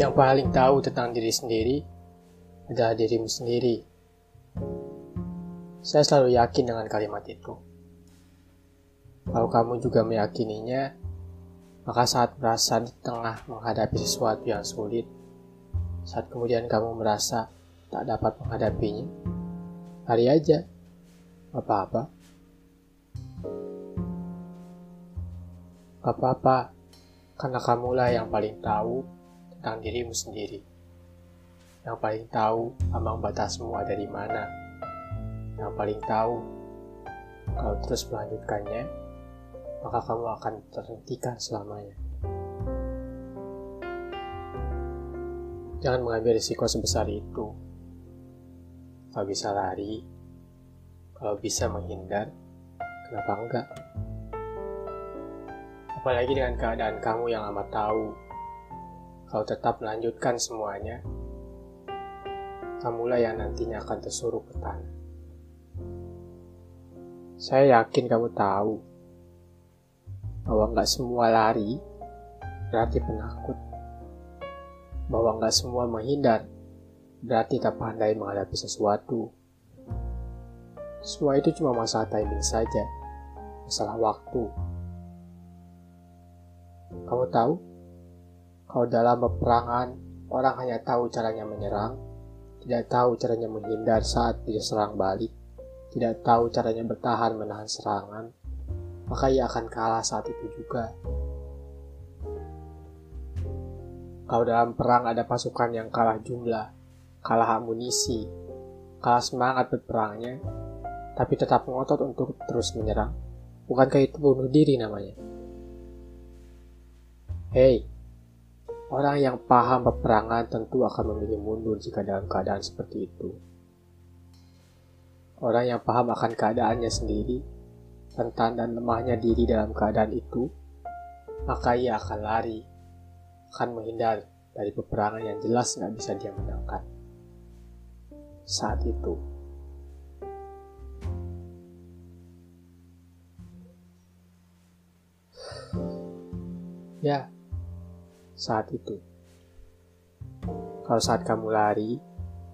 Yang paling tahu tentang diri sendiri adalah dirimu sendiri. Saya selalu yakin dengan kalimat itu. Kalau kamu juga meyakininya, maka saat merasa di tengah menghadapi sesuatu yang sulit, saat kemudian kamu merasa tak dapat menghadapinya, hari aja, apa-apa. Apa-apa, karena kamulah yang paling tahu tentang dirimu sendiri. Yang paling tahu ambang batasmu ada di mana. Yang paling tahu kalau terus melanjutkannya, maka kamu akan terhentikan selamanya. Jangan mengambil risiko sebesar itu. Kalau bisa lari, kalau bisa menghindar, kenapa enggak? Apalagi dengan keadaan kamu yang amat tahu, kalau tetap melanjutkan semuanya, kamulah yang nantinya akan tersuruh ke tanah. Saya yakin kamu tahu bahwa nggak semua lari berarti penakut, bahwa nggak semua menghindar berarti tak pandai menghadapi sesuatu. Semua itu cuma masalah timing saja, masalah waktu. Kamu tahu, kalau dalam peperangan orang hanya tahu caranya menyerang, tidak tahu caranya menghindar saat diserang balik, tidak tahu caranya bertahan menahan serangan, maka ia akan kalah saat itu juga. Kalau dalam perang ada pasukan yang kalah jumlah, kalah amunisi, kalah semangat berperangnya, tapi tetap ngotot untuk terus menyerang, bukankah itu bunuh diri namanya? Hei, orang yang paham peperangan tentu akan memilih mundur jika dalam keadaan seperti itu. Orang yang paham akan keadaannya sendiri, rentan dan lemahnya diri dalam keadaan itu, maka ia akan lari, akan menghindar dari peperangan yang jelas nggak bisa dia menangkan. Saat itu, ya, saat itu. Kalau saat kamu lari,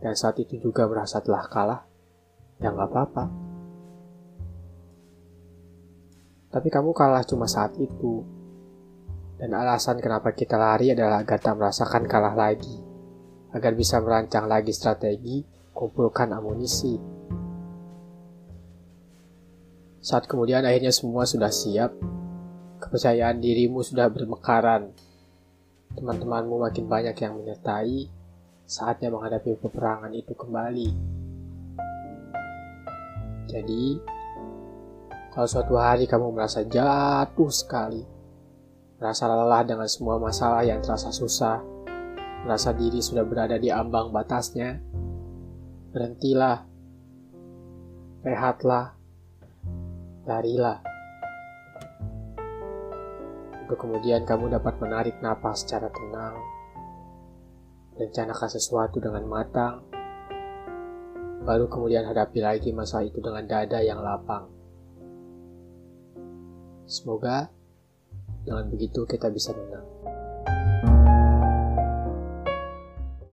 dan saat itu juga merasa telah kalah, ya nggak apa-apa. Tapi kamu kalah cuma saat itu. Dan alasan kenapa kita lari adalah agar tak merasakan kalah lagi. Agar bisa merancang lagi strategi, kumpulkan amunisi. Saat kemudian akhirnya semua sudah siap, kepercayaan dirimu sudah bermekaran. Teman-temanmu makin banyak yang menyertai, saatnya menghadapi peperangan itu kembali. Jadi, kalau suatu hari kamu merasa jatuh sekali, merasa lelah dengan semua masalah yang terasa susah, merasa diri sudah berada di ambang batasnya, berhentilah, rehatlah, larilah. Kemudian kamu dapat menarik napas secara tenang, rencanakan sesuatu dengan matang, baru kemudian hadapi lagi masa itu dengan dada yang lapang. Semoga dengan begitu kita bisa menang.